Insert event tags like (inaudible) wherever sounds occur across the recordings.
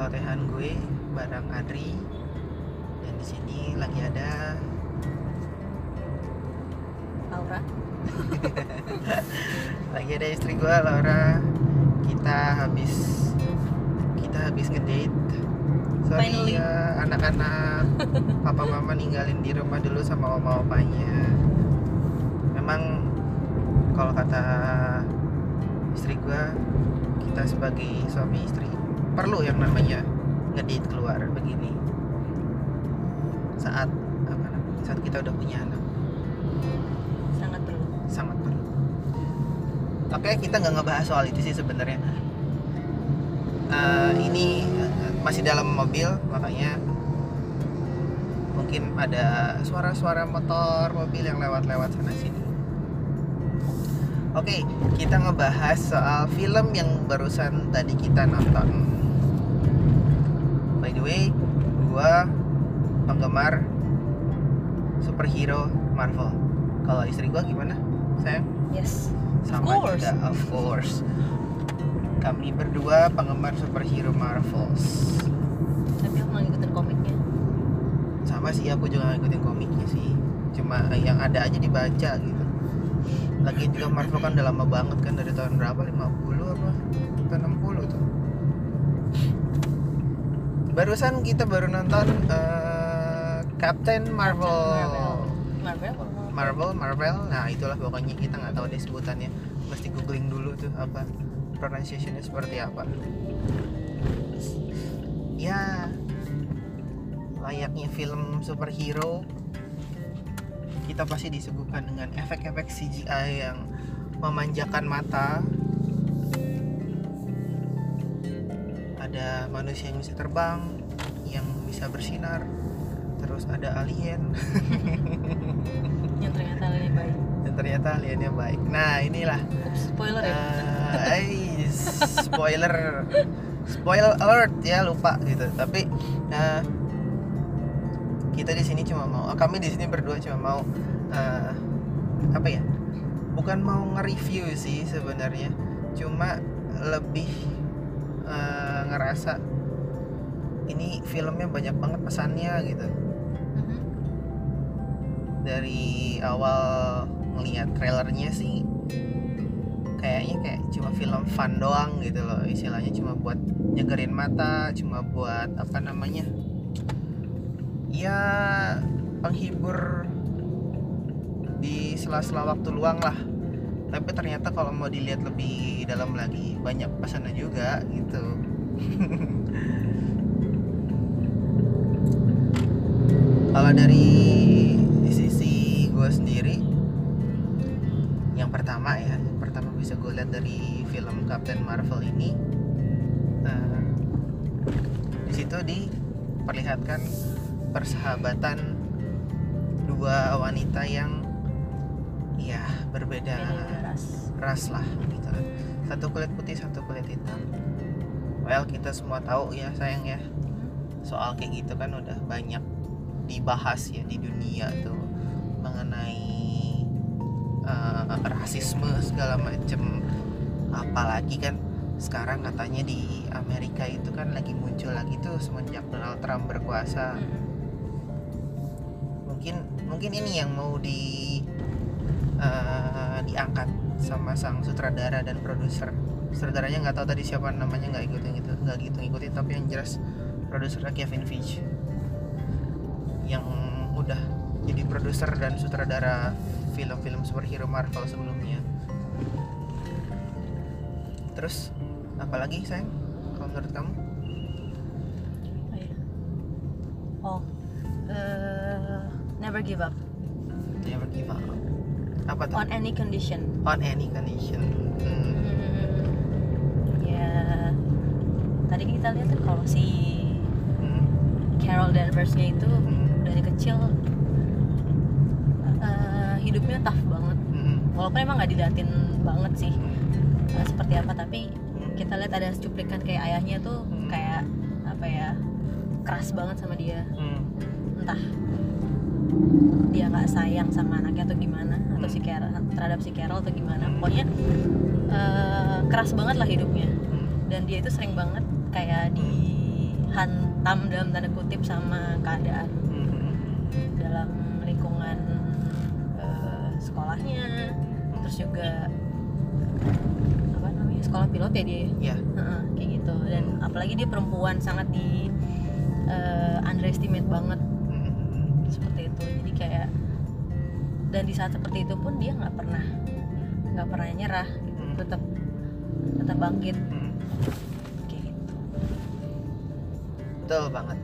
celotehan gue bareng Adri. Dan di sini lagi ada Laura. (laughs) Lagi ada istri gue Laura. Kita habis kita habis ngedate. Sorry Finally. ya anak-anak. (laughs) Papa mama ninggalin di rumah dulu sama oma opanya memang kalau kata istri gue kita sebagai suami istri perlu yang namanya ngedate keluar begini saat apa namanya saat kita udah punya anak sangat perlu sangat perlu. Oke, kita nggak ngebahas soal itu sih sebenarnya. Eh, ini masih dalam mobil, makanya mungkin ada suara-suara motor, mobil yang lewat-lewat sana sini. Oke, kita ngebahas soal film yang barusan tadi kita nonton. The way, gua penggemar superhero Marvel. Kalau istri gua gimana? Sayang? yes Sama course. juga, of course. Kami berdua penggemar superhero Marvels. tapi aku nggak ngikutin komiknya Sama sih, aku juga ngikutin komiknya sih. Cuma yang ada aja dibaca gitu. Lagi juga Marvel kan udah lama banget kan dari tahun berapa? 50 Barusan kita baru nonton eh, Captain Marvel. Marvel Marvel apa Marvel? Marvel, Marvel, nah itulah pokoknya kita nggak tahu deh sebutannya, mesti googling dulu tuh apa pronunciationnya seperti apa. Ya, layaknya film superhero, kita pasti disuguhkan dengan efek-efek CGI yang memanjakan mata. Ada manusia yang bisa terbang, yang bisa bersinar, terus ada alien. (laughs) yang ternyata lebih baik dan ternyata aliennya baik. Nah inilah Ups, spoiler ya eh, eh, spoiler spoiler alert ya lupa gitu. Tapi eh, kita di sini cuma mau, kami di sini berdua cuma mau eh, apa ya? Bukan mau nge-review sih sebenarnya, cuma lebih eh, ngerasa ini filmnya banyak banget pesannya gitu. Mhm. dari awal ngelihat trailernya sih kayaknya kayak cuma film fun doang gitu loh. Istilahnya cuma buat nyegerin mata cuma buat apa namanya? Ya penghibur di sela-sela waktu luang lah tapi ternyata kalau mau dilihat lebih dalam lagi banyak pesannya juga gitu. (laughs) Kalau dari sisi gue sendiri yang pertama ya yang pertama bisa gue lihat dari film Captain Marvel ini eh, di situ diperlihatkan persahabatan dua wanita yang ya berbeda. Beda ras. Ras lah gitu kan. Satu kulit putih satu kulit hitam. Well kita semua tahu ya sayang ya. Soal kayak gitu kan udah banyak dibahas ya di dunia tuh mengenai eh, rasisme segala macem. Apalagi kan sekarang katanya di Amerika itu kan lagi muncul lagi tuh semenjak Donald Trump berkuasa. Mhm. mungkin mungkin ini yang mau di eh, diangkat sama sang sutradara dan produser. Sutradaranya nggak tahu tadi siapa namanya nggak ikutin gitu nggak gitu ngikutin tapi yang jelas produsernya Kevin Feige. Yang udah jadi produser dan sutradara film-film superhero Marvel sebelumnya. Terus apalagi sayang kalau menurut kamu? Oh, eh, never give up. Never give up apa tuh on any condition on any condition Hmm. Hmm, ya tadi kita lihat tuh kalau si Hmm. Carol Danvers-nya itu Hmm. dari kecil eh, hidupnya tough banget Hmm. walaupun emang nggak diliatin banget sih eh, seperti apa tapi Hmm. kita lihat ada cuplikan kayak ayahnya tuh Hmm. kayak apa ya keras banget sama dia Hmm. Nggak sayang sama anaknya atau gimana? Atau si Carol terhadap si Carol atau gimana? Pokoknya eh, keras banget lah hidupnya. Dan dia itu sering banget kayak di dihantam dalam tanda kutip sama keadaan dalam lingkungan eh, sekolahnya. Terus juga apa namanya sekolah pilot ya dia ya? Heeh, kayak gitu. Dan apalagi dia perempuan sangat di eh, underestimate banget. Hmm. seperti itu. Jadi kayak dan di saat seperti itu pun dia nggak pernah nggak pernah nyerah gitu. Hmm. tetap tetap bangkit Hmm. kayak gitu betul banget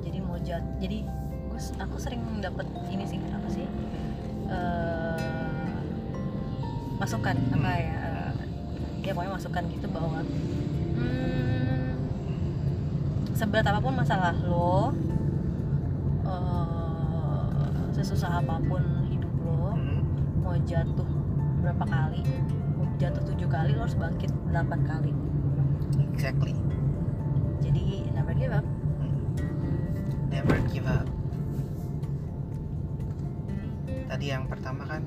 jadi mau jat jadi gue aku sering dapat ini sih apa sih Eh, masukan apa ya eh, ya pokoknya masukan gitu bahwa hmm, seberat apa pun masalah lo eh, sesusah apa pun Hmm. Mau jatuh berapa kali? Mau jatuh tujuh kali lo harus bangkit delapan kali. Exactly. Jadi never give up. Never give up. Tadi yang pertama kan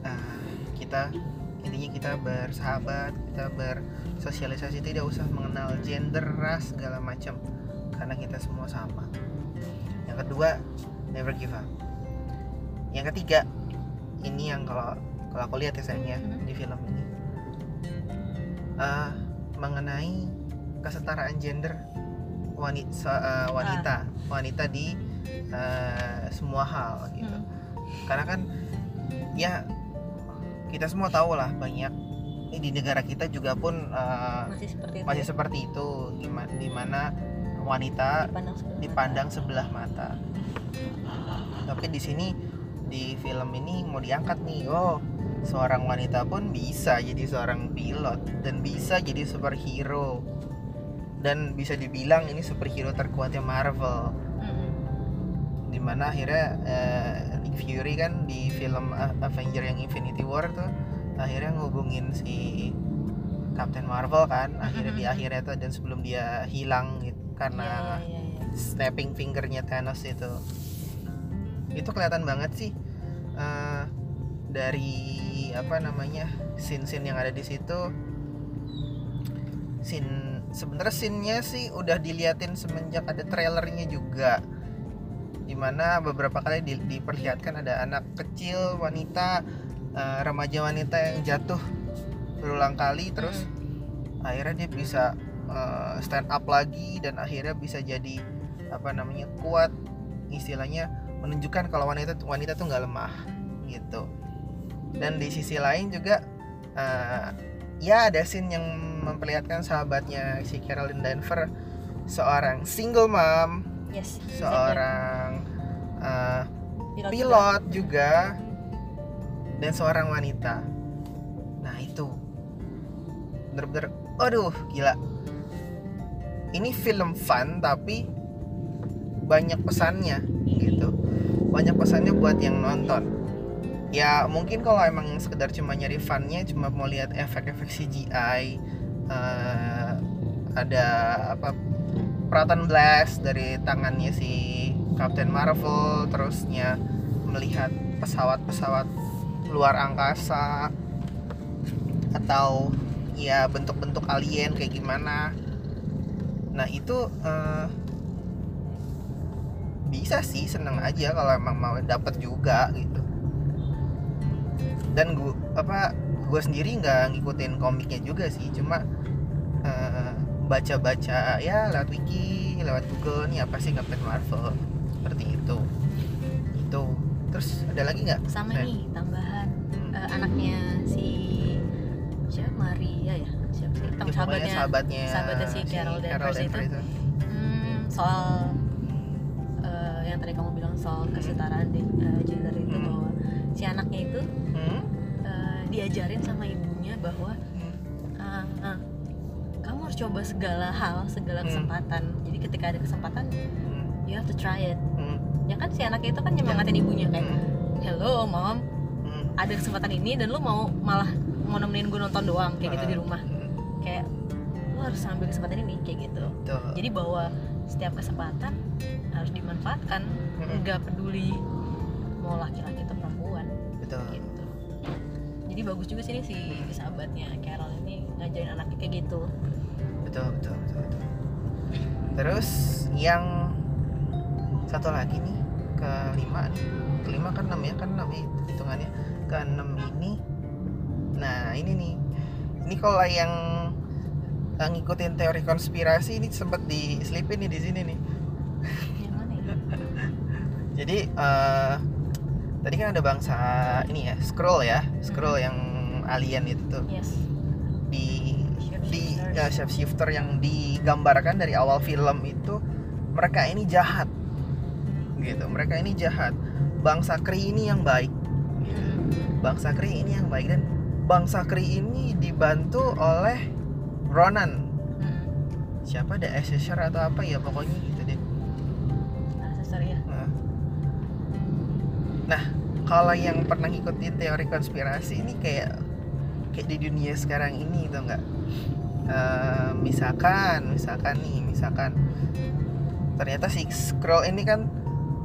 eh, kita intinya kita bersahabat kita bersosialisasi tidak usah mengenal gender ras segala macam. Karena kita semua sama. Yang kedua never give up. Yang ketiga ini yang kalau kalau aku lihat ya sayangnya Mhm. di film ini Eh, mengenai kesetaraan gender wanita wanita wanita di eh, semua hal gitu Hmm. karena kan ya kita semua tahu lah banyak di negara kita juga pun eh, masih seperti itu masih ya? seperti itu Dima- di mana wanita dipandang sebelah mata. dipandang sebelah mata tapi di sini di film ini mau diangkat nih. Oh seorang wanita pun bisa jadi seorang pilot dan bisa jadi superhero. Dan bisa dibilang ini superhero terkuatnya Marvel. Di mana akhirnya eh, Nick Fury kan di film Avenger yang Infinity War tuh akhirnya ngubungin si Captain Marvel kan. Akhirnya di akhirnya tuh dan sebelum dia hilang gitu karena Iya, iya, iya. snapping fingernya Thanos itu itu kelihatan banget sih eh, dari apa namanya scene-scene yang ada di situ. Scene sebenarnya scene-nya sih udah diliatin semenjak ada trailernya juga. Di mana beberapa kali di- diperlihatkan ada anak kecil wanita eh, remaja wanita yang jatuh berulang kali terus akhirnya dia bisa eh, stand up lagi dan akhirnya bisa jadi apa namanya kuat istilahnya menunjukkan kalau wanita wanita tuh nggak lemah gitu. Dan di sisi lain juga eh, ya ada scene yang memperlihatkan sahabatnya si Carolyn Denver seorang single mom yes exactly. seorang eh, pilot, juga. pilot juga dan seorang wanita. Nah itu. Bener-bener aduh gila. Ini film fun tapi banyak pesannya banyak pesannya buat yang nonton. Ya mungkin kalau emang sekedar cuma nyari funnya cuma mau lihat efek-efek CGI eh, ada apa peratan blast dari tangannya si Captain Marvel terusnya melihat pesawat-pesawat luar angkasa atau ya bentuk-bentuk alien kayak gimana. Nah itu eh, bisa sih seneng aja kalau emang mau dapet juga gitu. Dan gua apa gue sendiri nggak ngikutin komiknya juga sih cuma eh, baca-baca ya lewat wiki lewat google nih apa sih Captain Marvel seperti itu. Itu terus ada lagi nggak? Sama nih tambahan Hmm. eh, anaknya si siapa? Maria ya? Siapa sih? Ya, sahabatnya. sahabatnya sahabatnya si Carol Danvers itu. Danvers hmm, soal yang tadi kamu bilang soal kesetaraan di, eh, gender itu Hmm. bahwa si anaknya itu Hmm? eh, diajarin sama ibunya bahwa Hmm. ah, ah, kamu harus coba segala hal segala Hmm. kesempatan jadi ketika ada kesempatan Hmm. you have to try it Hmm. ya kan si anaknya itu kan nyemangatin ibunya kayak Hmm. hello mom Hmm. ada kesempatan ini dan lu mau malah mau nemenin gue nonton doang kayak gitu di rumah Hmm. kayak lu harus ambil kesempatan ini kayak gitu Tuh. jadi bahwa setiap kesempatan harus dimanfaatkan. Hmm. nggak peduli mau laki-laki atau perempuan. Betul. Gitu. Jadi bagus juga sih ini si sahabatnya Carol ini ngajarin anaknya kayak gitu. Betul betul betul, betul. terus yang satu lagi nih kelima nih. Kelima kan enam ya kan enam ya hitungannya. Keenam ini. Nah ini nih. Ini kalau yang eh, ngikutin teori konspirasi ini sempat diselipin nih di sini nih. Yang mana ya jadi eh, tadi kan ada bangsa ini ya scroll ya scroll yang alien itu tuh. Yes. Di di ya, shapeshifter yang digambarkan dari awal film itu mereka ini jahat. Gitu mereka ini jahat. Bangsa Kree ini yang baik. Gitu. Mm. bangsa Kree ini yang baik dan bangsa Kree ini dibantu oleh Ronan Mm. siapa ada Asher atau apa ya pokoknya gitu deh Ancestor ya Nah. Nah, kalau yang pernah ngikutin teori konspirasi ini kayak kayak di dunia sekarang ini tau nggak? Eh, misalkan, misalkan nih, misalkan ternyata si scroll ini kan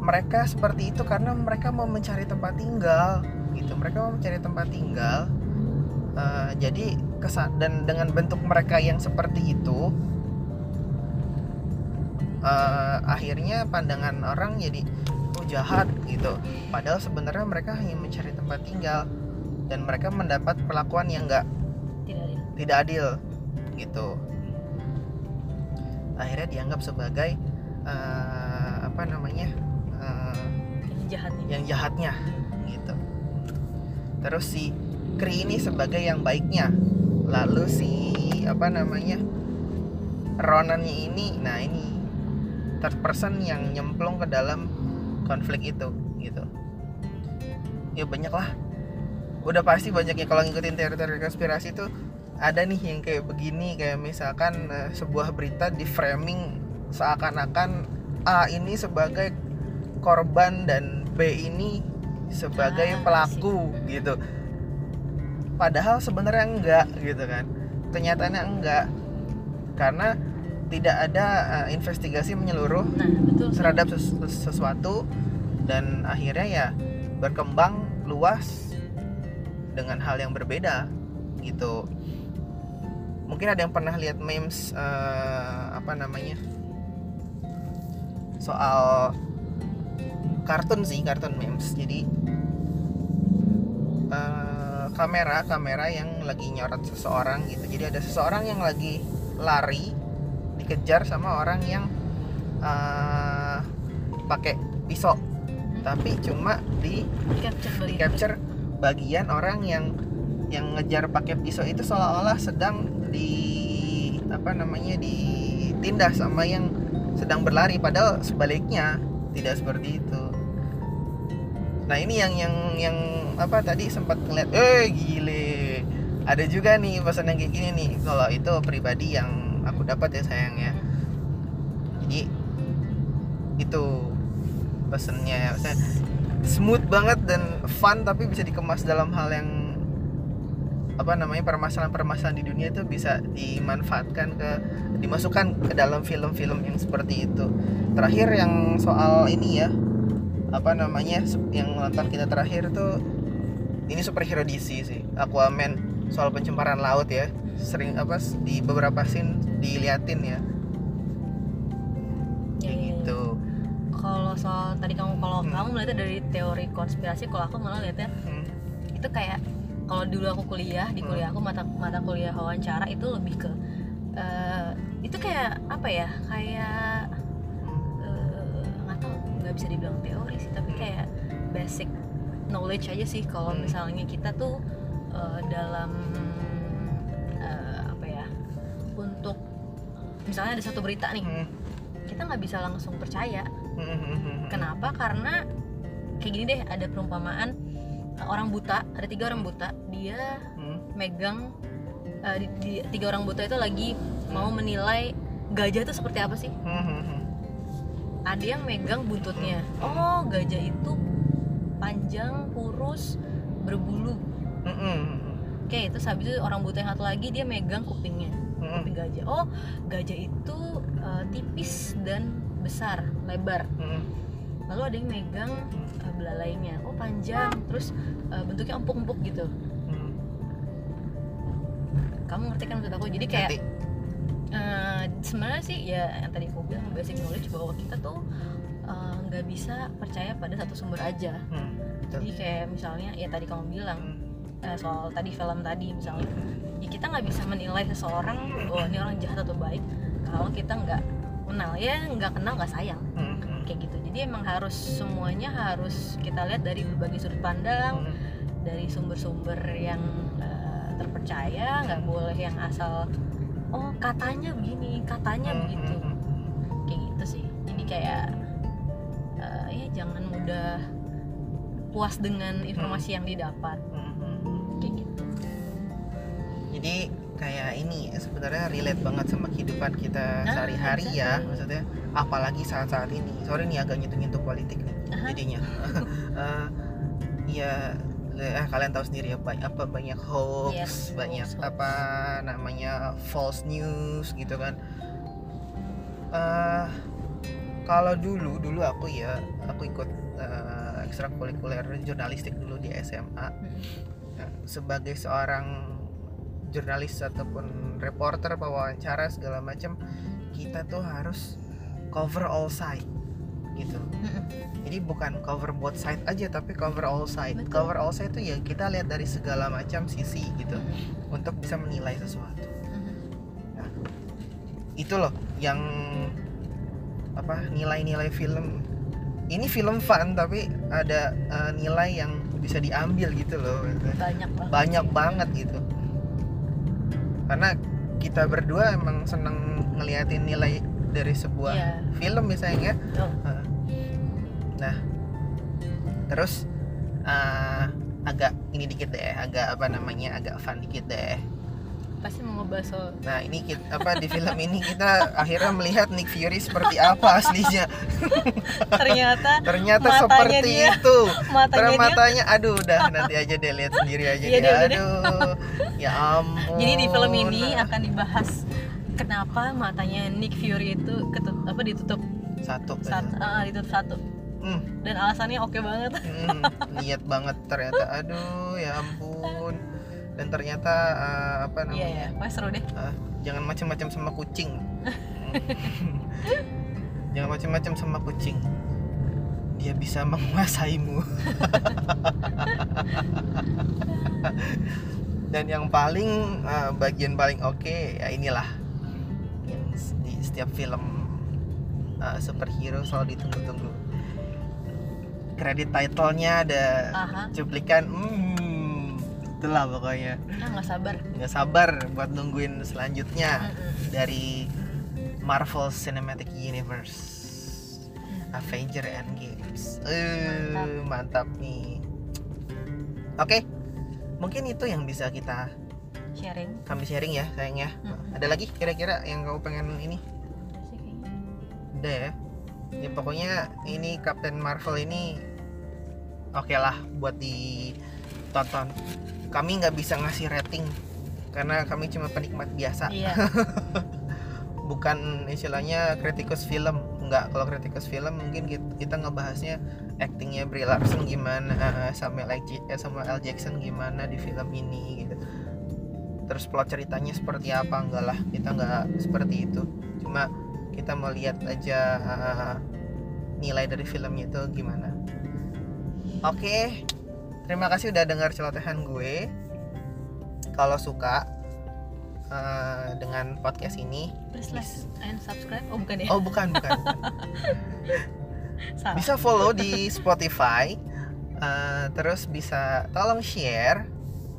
mereka seperti itu karena mereka mau mencari tempat tinggal, gitu. Mereka mau mencari tempat tinggal. Eh, jadi kesan dan dengan bentuk mereka yang seperti itu, eh, akhirnya pandangan orang jadi oh jahat gitu. Padahal sebenarnya mereka hanya mencari tempat tinggal dan mereka mendapat perlakuan yang enggak tidak adil gitu. Akhirnya dianggap sebagai eh, apa namanya eh, yang jahatnya. yang jahatnya gitu. Terus si Kree ini sebagai yang baiknya. Lalu si apa namanya Ronannya ini nah ini third person yang nyemplung ke dalam konflik itu gitu. Ya banyak lah udah pasti banyak ya kalau ngikutin teori-teori konspirasi itu ada nih yang kayak begini kayak misalkan eh, sebuah berita di framing seakan-akan A ini sebagai korban dan B ini sebagai Ah, pelaku gitu padahal sebenarnya enggak gitu kan. Kenyataannya enggak. Karena tidak ada eh, investigasi menyeluruh nah betul. terhadap ses- sesuatu dan akhirnya ya berkembang luas dengan hal yang berbeda gitu. Mungkin ada yang pernah lihat memes eh, apa namanya soal kartun sih kartun memes. Jadi kamera kamera yang lagi nyorot seseorang gitu. Jadi ada seseorang yang lagi lari dikejar sama orang yang eh, pakai pisau. Tapi cuma di capture di capture bagian orang yang yang ngejar pakai pisau itu seolah-olah sedang di apa namanya ditindas sama yang sedang berlari. Padahal sebaliknya tidak seperti itu. Nah ini yang yang yang apa tadi sempat ngeliat eh gile. Ada juga nih pesan yang kayak gini nih. Kalau itu pribadi yang aku dapat ya sayang ya. Jadi itu pesennya saya smooth banget dan fun tapi bisa dikemas dalam hal yang apa namanya permasalahan-permasalahan di dunia itu bisa dimanfaatkan ke dimasukkan ke dalam film-film yang seperti itu. Terakhir yang soal ini ya apa namanya yang nonton kita terakhir tuh ini superhero DC sih Aquaman soal pencemaran laut ya sering apa di beberapa scene diliatin ya Ya, kayak ya, ya. gitu kalau soal tadi kamu kalau Hmm. kamu melihatnya dari teori konspirasi kalau aku malah lihatnya Hmm. itu kayak kalau dulu aku kuliah di Hmm. kuliah aku mata mata kuliah wawancara itu lebih ke eh, itu kayak apa ya kayak eh, nggak tahu nggak bisa dibilang teori sih tapi kayak basic knowledge aja sih kalau Hmm. misalnya kita tuh eh, dalam eh, apa ya untuk misalnya ada satu berita nih Hmm. kita nggak bisa langsung percaya Hmm, hmm, hmm, hmm. Kenapa? Karena kayak gini deh ada perumpamaan uh, orang buta, ada tiga orang buta, dia Hmm. megang uh, di, di- tiga orang buta itu lagi mau menilai gajah itu seperti apa sih? Hmm, hmm, hmm. Ada yang megang buntutnya. Oh, gajah itu panjang, kurus, berbulu. Hmm, hmm. Oke, itu habis itu orang buta yang satu lagi dia megang kupingnya, Hmm, kuping gajah. Oh, gajah itu uh, tipis dan besar, lebar. hmm. lalu ada yang megang uh, belalainya oh panjang terus uh, bentuknya empuk-empuk gitu Hmm. kamu ngerti kan maksud aku jadi kayak Nanti. eh, sebenarnya sih ya yang tadi aku bilang basic knowledge bahwa kita tuh eh, nggak bisa percaya pada satu sumber aja. Hmm, betul. jadi kayak misalnya ya tadi kamu bilang Hmm, eh, soal tadi film tadi misalnya. Ya kita nggak bisa menilai seseorang oh ini orang jahat atau baik kalau kita nggak kenal. Ya nggak kenal nggak sayang. Hmm, hmm, kayak gitu. Jadi emang harus semuanya harus kita lihat dari berbagai sudut pandang hmm. dari sumber-sumber yang eh, terpercaya nggak boleh yang asal oh katanya begini katanya Hmm, begitu. hmm, hmm. kayak gitu sih. Jadi kayak ya jangan mudah puas dengan informasi yang didapat. Hmm, hmm, hmm. kayak gitu. Jadi kayak ini sebenarnya relate banget sama kehidupan kita Ah, sehari-hari ya maksudnya apalagi saat-saat ini. Sorry nih agak nyentuh-nyentuh politik nih Aha. jadinya. (laughs) Eh, ya eh, kalian tahu sendiri ya banyak apa banyak hoax Yes, banyak hoax, hoax. apa namanya false news gitu kan. Eh kalau dulu dulu aku ya aku ikut eh, ekstrakurikuler jurnalistik dulu di SMA Nah, sebagai seorang jurnalis ataupun reporter pewawancara segala macam kita tuh harus cover all side gitu Mm-mm. jadi bukan cover both side aja tapi cover all side Betul. cover all side tuh ya kita lihat dari segala macam sisi gitu Mm-mm. untuk bisa menilai sesuatu Mm-mm. itu loh yang apa nilai-nilai film ini film fun tapi ada eh, nilai yang bisa diambil gitu loh. Banyak banget. Banyak banget gitu. Karena kita berdua emang seneng ngeliatin nilai dari sebuah Iya. film misalnya Oh, nah terus eh, agak ini dikit deh agak apa namanya agak fun dikit deh pasti mau ngebahas soal nah ini kita, apa di film ini kita akhirnya melihat Nick Fury seperti apa aslinya. Ternyata ternyata seperti dia. itu. Matanya Terus dia matanya aduh udah nanti aja deh lihat sendiri aja deh. udah deh. aduh ya ampun. Jadi di film ini akan dibahas kenapa matanya Nick Fury itu ketut apa ditutup? Satu satu ah, ditutup satu. Hmm, dan alasannya oke banget. Hmm, niat banget ternyata. Aduh ya ampun dan ternyata eh, apa iya ya namanya wah seru deh. Eh, jangan macam-macam sama kucing. (laughs) Jangan macam-macam sama kucing. Dia bisa menguasaimu. (laughs) Dan yang paling eh, bagian paling oke ya inilah. Yang di setiap film eh, superhero selalu ditunggu-tunggu. Kredit title-nya ada aha. cuplikan hmm itulah pokoknya. Ah nggak sabar. Nggak sabar buat nungguin selanjutnya Mm-mm. dari Marvel Cinematic Universe. Avenger Endgames. Eh mantap. nih. Oke mungkin itu yang bisa kita sharing. kami sharing ya sayang ya. Mm-mm. ada lagi kira-kira yang kamu pengen ini? Udah ya? Ya pokoknya ini Captain Marvel ini oke lah buat ditonton kami nggak bisa ngasih rating karena kami cuma penikmat biasa iya (laughs) bukan istilahnya kritikus film nggak kalau kritikus film mungkin kita, kita ngebahasnya actingnya Brie Larson gimana Samuel L. J- eh, Samuel L. Jackson gimana di film ini gitu terus plot ceritanya seperti apa enggak lah kita nggak seperti itu cuma kita mau lihat aja uh, nilai dari filmnya itu gimana oke terima kasih udah dengar celotehan gue. Kalau suka uh, dengan podcast ini please like and subscribe. Oh bukan ya? Oh bukan bukan, bukan. (laughs) bisa follow di Spotify, eh, terus bisa tolong share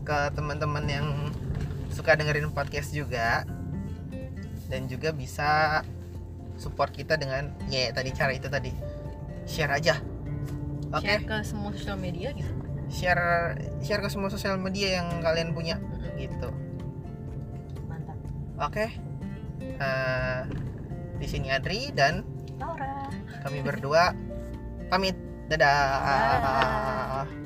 ke teman-teman yang suka dengerin podcast juga, dan juga bisa support kita dengan ya tadi cara itu tadi. Share aja, oke? share ke semua sosial media gitu Share share ke semua sosial media yang kalian punya. Gitu, mantap. Oke? Eh, di sini Adri dan Laura. kami berdua. Pamit. Dadah. Dadah.